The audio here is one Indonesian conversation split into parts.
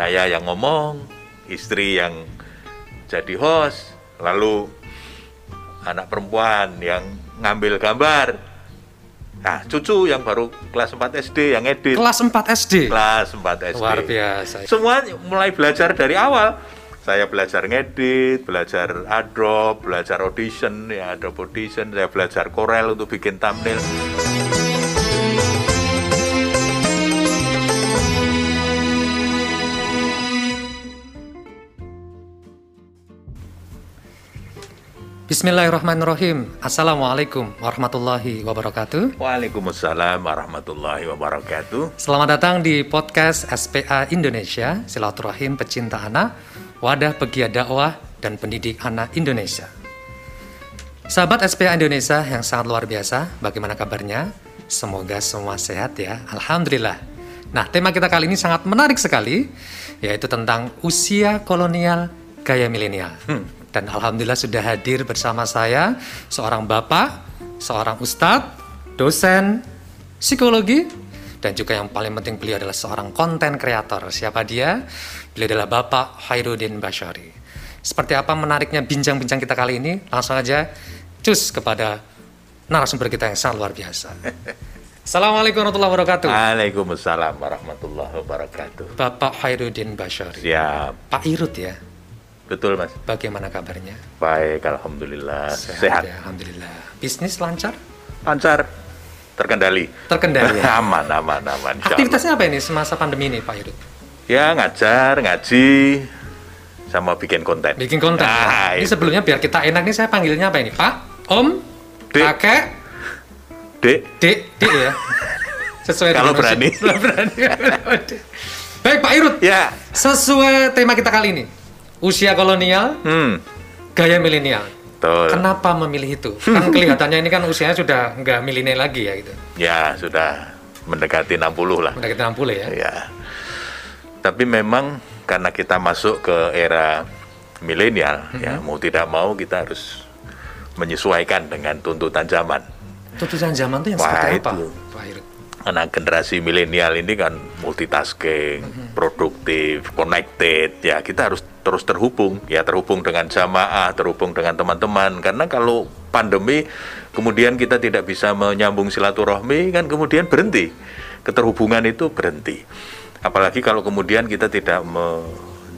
Saya yang ngomong, istri yang jadi host, lalu anak perempuan yang ngambil gambar. Nah, cucu yang baru kelas 4 SD yang edit. Kelas 4 SD. Kelas 4 SD. Luar biasa. Semua mulai belajar dari awal. Saya belajar ngedit, belajar Adobe, belajar audition, ya Adobe Audition, saya belajar Corel untuk bikin thumbnail. Bismillahirrahmanirrahim. Assalamualaikum warahmatullahi wabarakatuh. Waalaikumsalam warahmatullahi wabarakatuh. Selamat datang di podcast SPA Indonesia, Silaturahim Pecinta Anak, Wadah Pegiat Dakwah dan Pendidik Anak Indonesia. Sahabat SPA Indonesia yang sangat luar biasa, bagaimana kabarnya? Semoga semua sehat ya. Alhamdulillah. Nah, tema kita kali ini sangat menarik sekali, yaitu tentang usia kolonial gaya milenial. Hmm. Dan alhamdulillah sudah hadir bersama saya seorang bapak, seorang ustadz, dosen psikologi, dan juga yang paling penting beliau adalah seorang konten kreator. Siapa dia? Beliau adalah Bapak Khairuddin Bashari. Seperti apa menariknya bincang-bincang kita kali ini? Langsung aja cus kepada narasumber kita yang sangat luar biasa. Assalamualaikum warahmatullahi wabarakatuh. Waalaikumsalam warahmatullahi wabarakatuh. Bapak Khairuddin Bashari. Siap. Pak Irut ya. Betul mas. Bagaimana kabarnya? Baik, alhamdulillah. Sehat. Sehat. Ya, alhamdulillah. Bisnis lancar? Lancar. Terkendali. Terkendali. Ya? aman, aman, aman. Aktivitasnya apa ini semasa pandemi ini Pak Irut? Ya ngajar, ngaji, sama bikin konten. Bikin konten. Nah, ya? Ini sebelumnya biar kita enak nih saya panggilnya apa ini? Pak, Om, Dek. Kakek, Dek, Dek, Dek ya. Sesuai Kalau berani. Kalau berani. Baik Pak Irut, ya. sesuai tema kita kali ini. Usia kolonial, Hmm, gaya milenial. betul. Kenapa memilih itu? Kan kelihatannya ini kan usianya sudah nggak milenial lagi ya gitu. Ya, sudah mendekati 60 lah. Mendekati 60 ya. Ya. Tapi memang karena kita masuk ke era milenial, ya Mm-hmm. mau tidak mau kita harus menyesuaikan dengan tuntutan zaman. Tuntutan zaman itu yang Wah, seperti apa, itu. Karena generasi milenial ini kan multitasking, Mm-hmm. produktif, connected, ya kita harus terus terhubung, ya terhubung dengan jamaah, terhubung dengan teman-teman. Karena kalau pandemi kemudian kita tidak bisa menyambung silaturahmi, kan kemudian berhenti, keterhubungan itu berhenti. Apalagi kalau kemudian kita tidak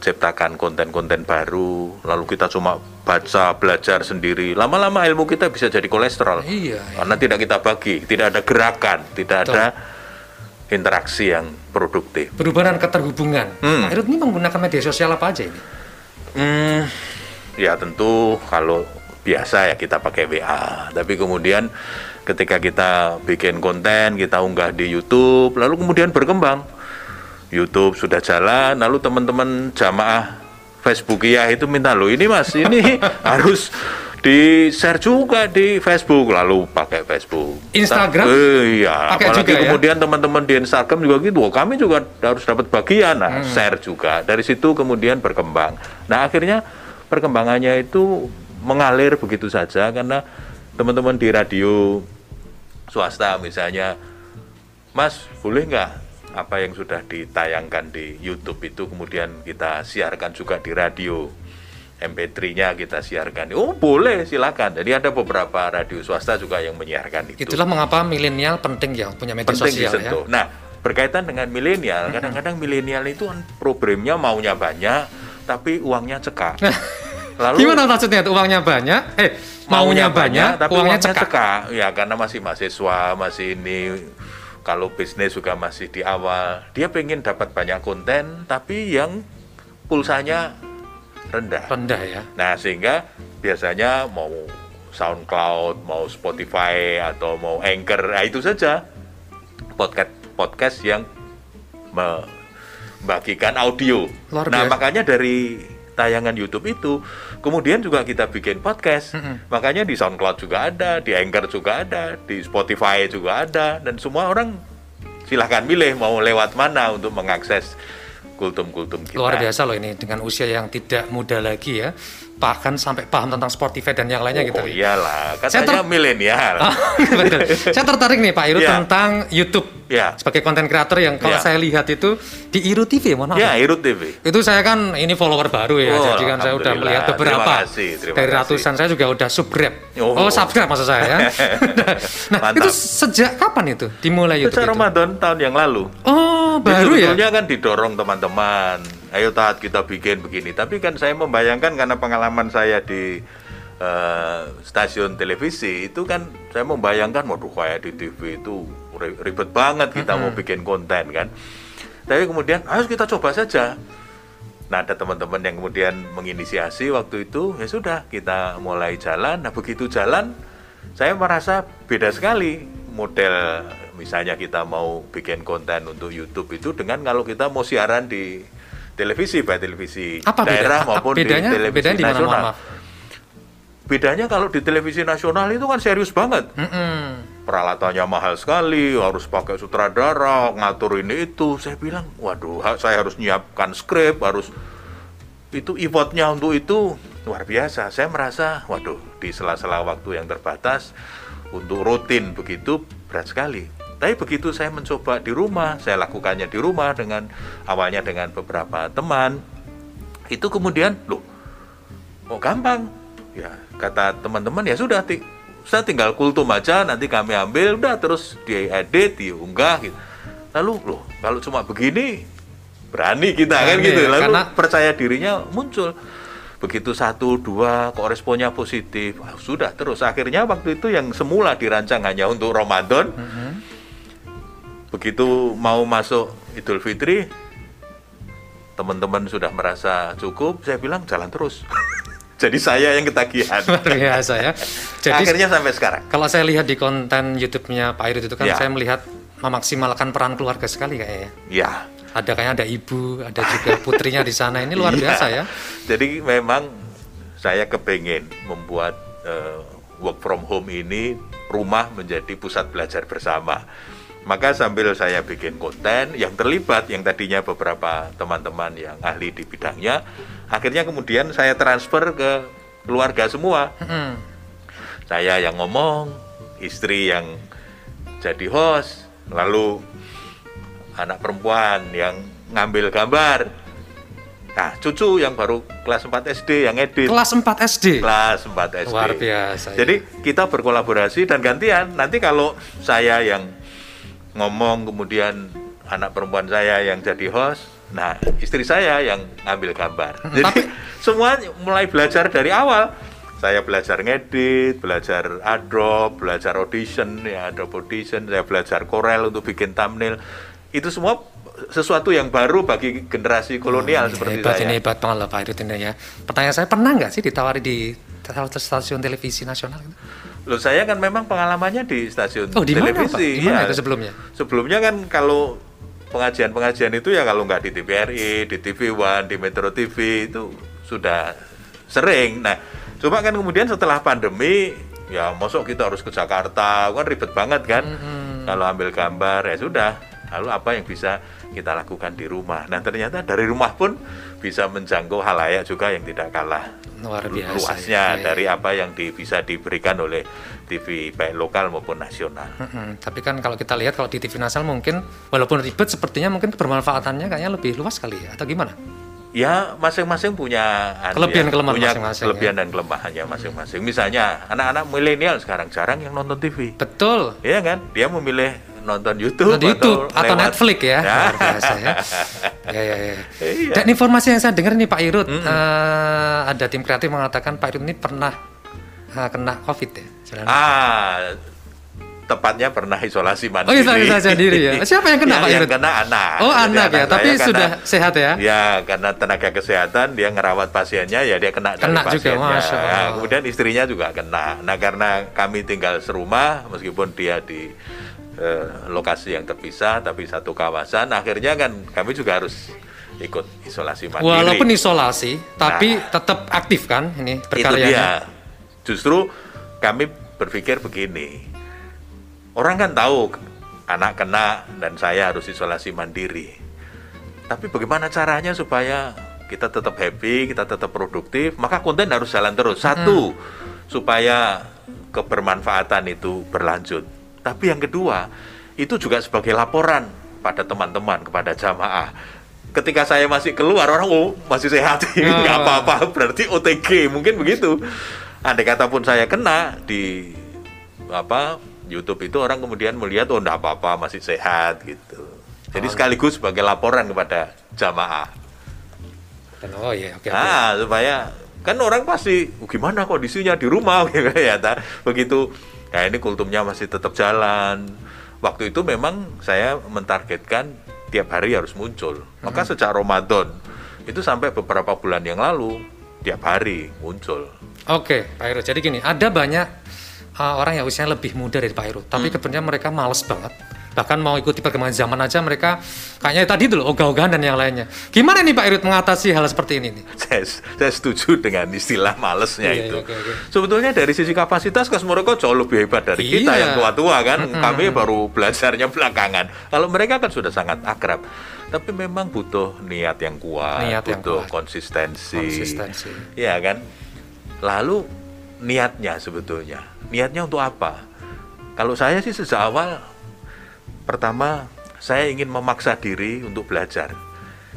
menciptakan konten-konten baru, lalu kita cuma baca, belajar sendiri, lama-lama ilmu kita bisa jadi kolesterol. Iya, iya. Karena tidak kita bagi, tidak ada gerakan, tidak Betul. ada interaksi yang produktif. Perubahan keterhubungan. Hmm. Irut ini menggunakan media sosial apa aja ini? Hmm, ya tentu kalau biasa ya kita pakai WA. Tapi kemudian ketika kita bikin konten, kita unggah di YouTube, lalu kemudian berkembang. YouTube sudah jalan, lalu teman-teman jamaah Facebook ya itu minta lo ini mas, ini harus di share juga di Facebook, lalu pakai Facebook. Instagram? Eh, iya, Pakai apalagi juga ya? kemudian teman-teman di Instagram juga gitu, "Oh, kami juga harus dapat bagian, nah, share juga. Dari situ kemudian berkembang. Nah, akhirnya perkembangannya itu mengalir begitu saja karena teman-teman di radio swasta misalnya, Mas, boleh nggak apa yang sudah ditayangkan di YouTube itu kemudian kita siarkan juga di radio? MP3-nya kita siarkan. Oh, boleh, silakan. Jadi ada beberapa radio swasta juga yang menyiarkan itu Itulah mengapa milenial penting ya punya media penting sosial ya. disentuh. Nah, berkaitan dengan milenial, kadang-kadang milenial itu kan problemnya maunya banyak, tapi uangnya cekak. Lalu Gimana maksudnya itu uangnya banyak? Eh, maunya, banyak, tapi uangnya, uangnya, cekak. cekak. Ya, karena masih mahasiswa, masih ini kalau bisnis juga masih di awal, dia pengen dapat banyak konten, tapi yang pulsanya rendah. Rendah ya. Nah, sehingga biasanya mau SoundCloud, mau Spotify atau mau Anchor, nah itu saja podcast podcast yang membagikan audio. Luar nah, biasa. makanya dari tayangan YouTube itu kemudian juga kita bikin podcast. Makanya di SoundCloud juga ada, di Anchor juga ada, di Spotify juga ada dan semua orang silahkan pilih mau lewat mana untuk mengakses kultum-kultum kita. Luar biasa loh ini dengan usia yang tidak muda lagi ya. Bahkan sampai paham tentang Spotify dan yang lainnya gitu. Oh iyalah, Saya katanya ter- milenial. Ah, betul. Saya tertarik nih Pak Irut Iya. tentang YouTube Ya. Sebagai konten kreator yang kalau Ya. saya lihat itu di Iru TV, mohon maaf. Ya, Irut TV. Itu saya kan ini follower baru ya, Oh, jadi kan saya udah melihat beberapa Terima kasih, terima dari kasih. ratusan saya juga udah subscribe. Oh. Oh, subscribe maksud saya ya. nah, Mantap. itu sejak kapan itu dimulai YouTube Sejak? Ramadan tahun yang lalu. Oh, Jadi baru ya? sebetulnya kan didorong teman-teman. Ayo taat kita bikin begini. Tapi kan saya membayangkan karena pengalaman saya di eh, stasiun televisi itu kan saya membayangkan waduh kayak di TV itu ri- ribet banget kita mau bikin konten kan. Tapi kemudian ayo kita coba saja. Nah ada teman-teman yang kemudian menginisiasi waktu itu ya sudah kita mulai jalan. Nah begitu jalan saya merasa beda sekali model misalnya kita mau bikin konten untuk YouTube itu dengan kalau kita mau siaran di televisi baik televisi Apa beda? daerah Apa- maupun bedanya, di televisi bedanya di mana, nasional. maaf? Bedanya kalau di televisi nasional itu kan serius banget. Mm-mm. Peralatannya mahal sekali, harus pakai sutradara, ngatur ini itu. Saya bilang, waduh, saya harus nyiapkan skrip, harus itu effortnya untuk itu luar biasa. Saya merasa, waduh, di sela-sela waktu yang terbatas untuk rutin begitu berat sekali. Tapi begitu saya mencoba di rumah, saya lakukannya di rumah dengan awalnya dengan beberapa teman, itu kemudian, loh, oh gampang, ya kata teman-teman ya sudah, ti- saya tinggal kultum aja, nanti kami ambil, udah terus diedit, diunggah, gitu. Lalu loh, kalau cuma begini berani kita kan Berani gitu, ya, lalu karena- percaya dirinya muncul. Begitu satu dua kok responnya positif, ah, sudah terus akhirnya waktu itu yang semula dirancang hanya untuk Ramadan, begitu mau masuk Idul Fitri, teman-teman sudah merasa cukup, saya bilang jalan terus. Jadi saya yang ketagihan. Luar biasa ya. Jadi Akhirnya sampai sekarang. kalau saya lihat di konten YouTube-nya Pak Irut itu kan Ya. saya melihat memaksimalkan peran keluarga sekali kayaknya. Ya. Ada kayaknya ada ibu, ada juga putrinya di sana. Ini luar Iya. biasa ya. Jadi memang saya kepengen membuat eh, work from home ini rumah menjadi pusat belajar bersama. Maka sambil saya bikin konten yang terlibat yang tadinya beberapa teman-teman yang ahli di bidangnya, akhirnya kemudian saya transfer ke keluarga semua. Mm-mm. Saya yang ngomong, istri yang jadi host, lalu anak perempuan yang ngambil gambar. Nah, cucu yang baru kelas 4 SD yang edit. Kelas 4 SD. Kelas 4 SD. Luar biasa. ya. Jadi kita berkolaborasi dan gantian. Nanti kalau saya yang ngomong kemudian anak perempuan saya yang jadi host, nah istri saya yang ngambil gambar. Hmm, Jadi tapi- semua mulai belajar dari awal. Saya belajar ngedit, belajar Adobe, belajar audition, ya Adobe audition, saya belajar Corel untuk bikin thumbnail. Itu semua sesuatu yang baru bagi generasi kolonial Ini seperti hebat saya. ini hebat banget lah Pak Irut ini ya. Pertanyaan saya pernah nggak sih ditawari di stasiun televisi nasional? gitu? Loh saya kan memang pengalamannya di stasiun Oh di mana Pak? televisi. Di mana Iya. itu sebelumnya? Sebelumnya kan kalau pengajian-pengajian itu ya kalau nggak di TVRI, di TV One, di Metro TV itu sudah sering. Nah, coba kan kemudian setelah pandemi ya mosok kita harus ke Jakarta kan ribet banget kan. Kalau ambil gambar ya sudah. Lalu apa yang bisa kita lakukan di rumah? Nah ternyata dari rumah pun bisa menjangkau halayak juga yang tidak kalah Luar biasa. luasnya ya. dari apa yang di- bisa diberikan oleh TV baik lokal maupun nasional. Mm-mm. Tapi kan kalau kita lihat kalau di TV nasional mungkin walaupun ribet sepertinya mungkin bermanfaatannya kayaknya lebih luas kali ya atau gimana? Ya masing-masing punya anu Kelebihan, ya, kelemahan punya masing-masing, kelebihan dan kelemahannya masing-masing. Misalnya anak-anak milenial sekarang jarang yang nonton TV, Betul. Iya kan? Dia memilih nonton YouTube, Di YouTube atau, lewat- Netflix ya, Ya. luar biasa ya. ya, ya, ya. Iya. Dan informasi yang saya dengar nih Pak Irut, eh, ada tim kreatif mengatakan Pak Irut ini pernah eh, kena COVID ya. Jalan- Ah, tepatnya pernah isolasi mandiri. Oh, isolasi mandiri ya. Siapa yang kena, Ya, Pak Yang Irut? kena anak. Oh, Jadi anak ya, tapi karena- sudah sehat ya? Ya, karena tenaga kesehatan dia ngerawat pasiennya ya dia kena, dari Kena juga, pasiennya. Masya Allah. Nah, kemudian istrinya juga kena. Nah, karena kami tinggal serumah meskipun dia di eh, lokasi yang terpisah tapi satu kawasan, akhirnya kan kami juga harus ikut isolasi mandiri. Walaupun isolasi, tapi tetap aktif kan ini itu dia. Justru kami berpikir begini. Orang kan tahu anak kena dan saya harus isolasi mandiri. Tapi bagaimana caranya supaya kita tetap happy, kita tetap produktif, maka konten harus jalan terus. Satu, supaya kebermanfaatan itu berlanjut. Tapi yang kedua, itu juga sebagai laporan pada teman-teman kepada jamaah ketika saya masih keluar orang oh masih sehat nggak Oh. apa-apa berarti OTG mungkin begitu andai kata pun saya kena di apa YouTube itu orang kemudian melihat oh enggak apa-apa masih sehat gitu jadi Oh. sekaligus sebagai laporan kepada jamaah oh iya, oke. oke. Nah, supaya kan orang pasti "Oh, gimana kondisinya di rumah gitu ya ta. begitu ya ini kultumnya masih tetap jalan. Waktu itu memang saya mentargetkan tiap hari harus muncul. Maka sejak Ramadan itu sampai beberapa bulan yang lalu tiap hari muncul. Oke, Pak Irut. Jadi gini, ada banyak uh, orang yang usianya lebih muda dari Pak Irut, tapi kebetulan mereka males banget. Bahkan mau ikuti perkembangan zaman aja mereka kayaknya tadi dulu ogah-ogahan dan yang lainnya. Gimana nih Pak Irut mengatasi hal seperti ini nih? saya, saya setuju dengan istilah malesnya Iya, itu. iya, oke, oke. Sebetulnya dari sisi kapasitas Kas Moroko jauh lebih hebat dari kita Iya. yang tua-tua kan. Kami baru belajarnya belakangan. Kalau mereka kan sudah sangat akrab. Tapi memang butuh niat yang kuat, Niat yang butuh kuat. konsistensi. Konsistensi. Iya kan? Lalu niatnya sebetulnya, niatnya untuk apa? Kalau saya sih sejak awal pertama saya ingin memaksa diri untuk belajar.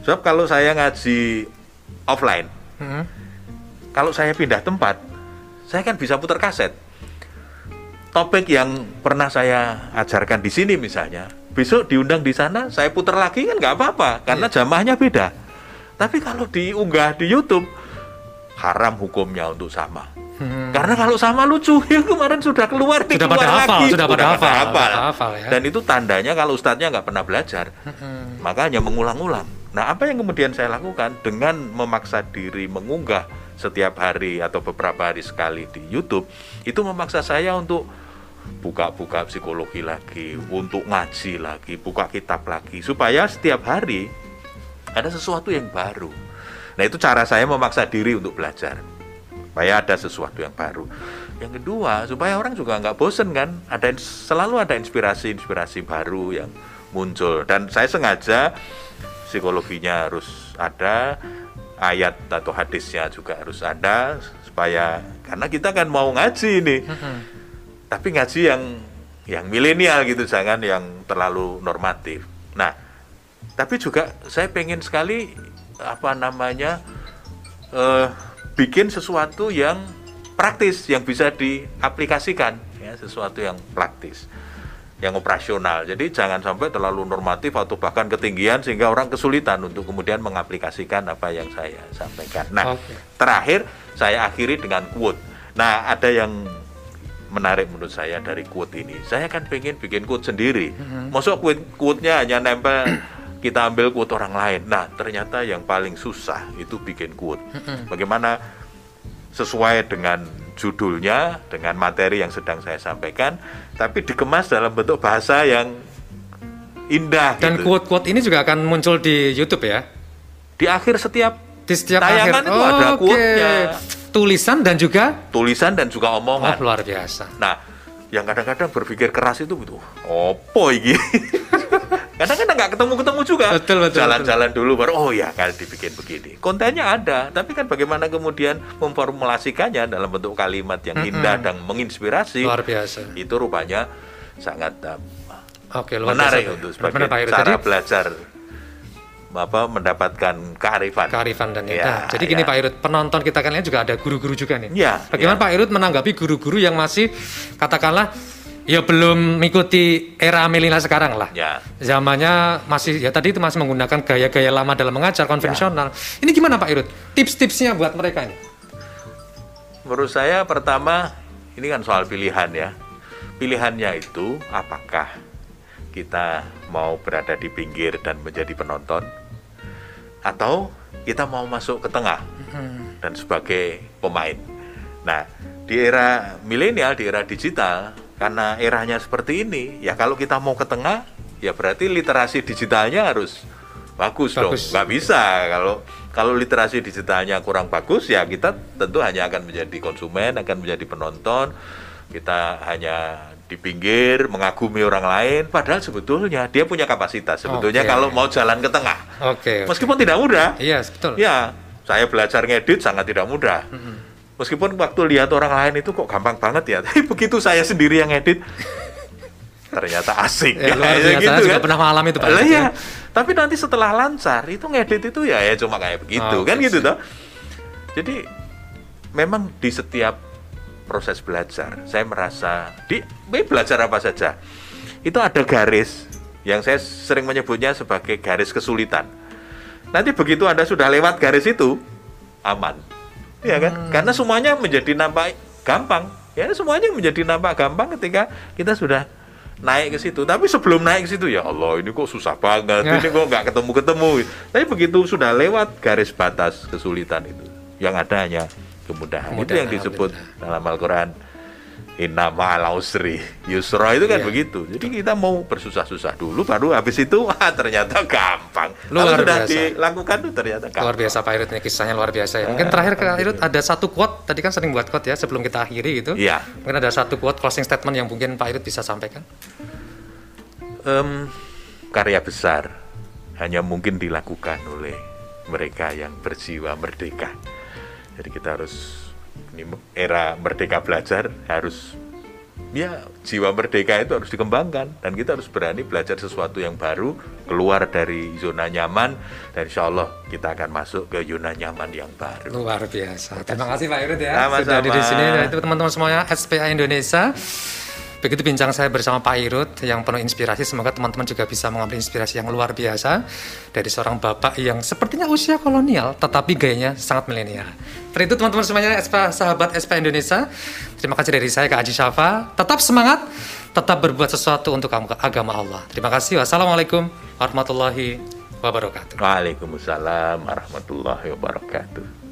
Sebab kalau saya ngaji offline, Hmm. kalau saya pindah tempat, saya kan bisa putar kaset. Topik yang pernah saya ajarkan di sini misalnya, besok diundang di sana, saya putar lagi kan nggak apa-apa, karena jamaahnya beda. Tapi kalau diunggah di YouTube, haram hukumnya untuk sama. Karena kalau sama lucu, ya kemarin sudah keluar, Sudah keluar pada hafal, lagi. sudah pada hafal, hafal. ya. Dan itu tandanya kalau ustadznya nggak pernah belajar, Hmm. maka hanya mengulang-ulang. Nah, apa yang kemudian saya lakukan dengan memaksa diri mengunggah setiap hari atau beberapa hari sekali di YouTube, itu memaksa saya untuk buka-buka psikologi lagi, untuk ngaji lagi, buka kitab lagi, supaya setiap hari ada sesuatu yang baru. Nah, itu cara saya memaksa diri untuk belajar, supaya ada sesuatu yang baru. Yang kedua, supaya orang juga nggak bosen kan, ada selalu ada inspirasi-inspirasi baru yang muncul. Dan saya sengaja psikologinya harus ada, ayat atau hadisnya juga harus ada, supaya karena kita kan mau ngaji nih Hmm. tapi ngaji yang yang milenial gitu jangan yang terlalu normatif nah tapi juga saya pengen sekali apa namanya eh, bikin sesuatu yang praktis yang bisa diaplikasikan ya sesuatu yang praktis yang operasional jadi jangan sampai terlalu normatif atau bahkan ketinggian sehingga orang kesulitan untuk kemudian mengaplikasikan apa yang saya sampaikan nah Oke. terakhir saya akhiri dengan quote nah ada yang menarik menurut saya dari quote ini. Saya kan pengen bikin quote sendiri. Masuk quote quote-nya hanya nempel kita ambil quote orang lain. Nah, ternyata yang paling susah itu bikin quote. Bagaimana sesuai dengan judulnya, dengan materi yang sedang saya sampaikan, tapi dikemas dalam bentuk bahasa yang indah Dan gitu. quote-quote ini juga akan muncul di YouTube ya. Di akhir setiap Di setiap Tayangan akhir. itu ada Oke. quote-nya. Tulisan dan juga tulisan dan juga oh, omongan. luar biasa. Nah, yang kadang-kadang berpikir keras itu betul. Opo iki? Kadang-kadang nggak ketemu-ketemu juga. Betul, betul, Jalan-jalan dulu baru oh ya kan dibikin begini. Kontennya ada, tapi kan bagaimana kemudian memformulasikannya dalam bentuk kalimat yang indah dan menginspirasi. Luar biasa. Itu rupanya sangat uh, Oke, luar menarik biasa. untuk sebagai Benar, cara Jadi, belajar apa mendapatkan kearifan. kearifan dan Ya, Nah, Jadi gini ya. Pak Irut, penonton kita kalian juga ada guru-guru juga nih. Ya, Bagaimana ya. Pak Irut menanggapi guru-guru yang masih katakanlah ya belum mengikuti era milenial sekarang lah. Ya. Zamannya masih ya tadi itu masih menggunakan gaya-gaya lama dalam mengajar konvensional. Ya. Ini gimana Pak Irut? Tips-tipsnya buat mereka ini? Menurut saya pertama ini kan soal pilihan ya. Pilihannya itu apakah kita mau berada di pinggir dan menjadi penonton atau kita mau masuk ke tengah dan sebagai pemain. Nah, di era milenial, di era digital, karena eranya seperti ini, ya kalau kita mau ke tengah, ya berarti literasi digitalnya harus bagus, dong. Bagus. Nggak bisa kalau kalau literasi digitalnya kurang bagus, ya kita tentu hanya akan menjadi konsumen, akan menjadi penonton. Kita hanya di pinggir mengagumi orang lain, padahal sebetulnya dia punya kapasitas. Sebetulnya Oke. kalau mau jalan ke tengah, Oke. meskipun tidak mudah, Iya, betul. Ya, saya belajar ngedit sangat tidak mudah. Meskipun waktu lihat orang lain itu kok gampang banget ya, tapi begitu saya sendiri yang ngedit, ternyata asik. Ya, Ya, biasa. juga pernah mengalami itu Pak. Lah iya. ya. Tapi nanti setelah lancar itu ngedit itu ya ya cuma kayak begitu Oh, kan gitu toh. Jadi memang di setiap proses belajar saya merasa di belajar apa saja itu ada garis yang saya sering menyebutnya sebagai garis kesulitan. Nanti begitu Anda sudah lewat garis itu aman. Ya kan? Hmm. Karena semuanya menjadi nampak gampang. Ya semuanya menjadi nampak gampang ketika kita sudah naik ke situ. Tapi sebelum naik ke situ ya Allah ini kok susah banget. Ya. Ini kok nggak ketemu-ketemu. Tapi begitu sudah lewat garis batas kesulitan itu, yang ada hanya kemudahan. itu Kemudahan, yang disebut dalam Al-Qur'an Inna ma'al usri yusra itu kan Iya. begitu. Jadi kita mau bersusah-susah dulu baru habis itu wah ternyata gampang. Luar Kalau sudah biasa. dilakukan tuh ternyata gampang. Luar biasa Pak Irut ini kisahnya luar biasa ya. Mungkin terakhir Kak Irut ada satu quote tadi kan sering buat quote ya sebelum kita akhiri gitu. Iya. Mungkin ada satu quote closing statement yang mungkin Pak Irut bisa sampaikan. Em, karya besar hanya mungkin dilakukan oleh mereka yang berjiwa merdeka. Jadi kita harus ini era merdeka belajar harus ya jiwa merdeka itu harus dikembangkan dan kita harus berani belajar sesuatu yang baru keluar dari zona nyaman dan insya Allah kita akan masuk ke zona nyaman yang baru. Luar biasa. Terima kasih Pak Irut ya Sama-sama. sudah di sini. Dan itu teman-teman semuanya SPA Indonesia. Begitu bincang saya bersama Pak Irut yang penuh inspirasi. Semoga teman-teman juga bisa mengambil inspirasi yang luar biasa dari seorang bapak yang sepertinya usia kolonial tetapi gayanya sangat milenial. Terus itu teman-teman semuanya SPA, sahabat SPA Indonesia. Terima kasih dari saya Kak Haji Syafa. Tetap semangat, tetap berbuat sesuatu untuk agama Allah. Terima kasih. Wassalamualaikum warahmatullahi wabarakatuh. Waalaikumsalam warahmatullahi wabarakatuh.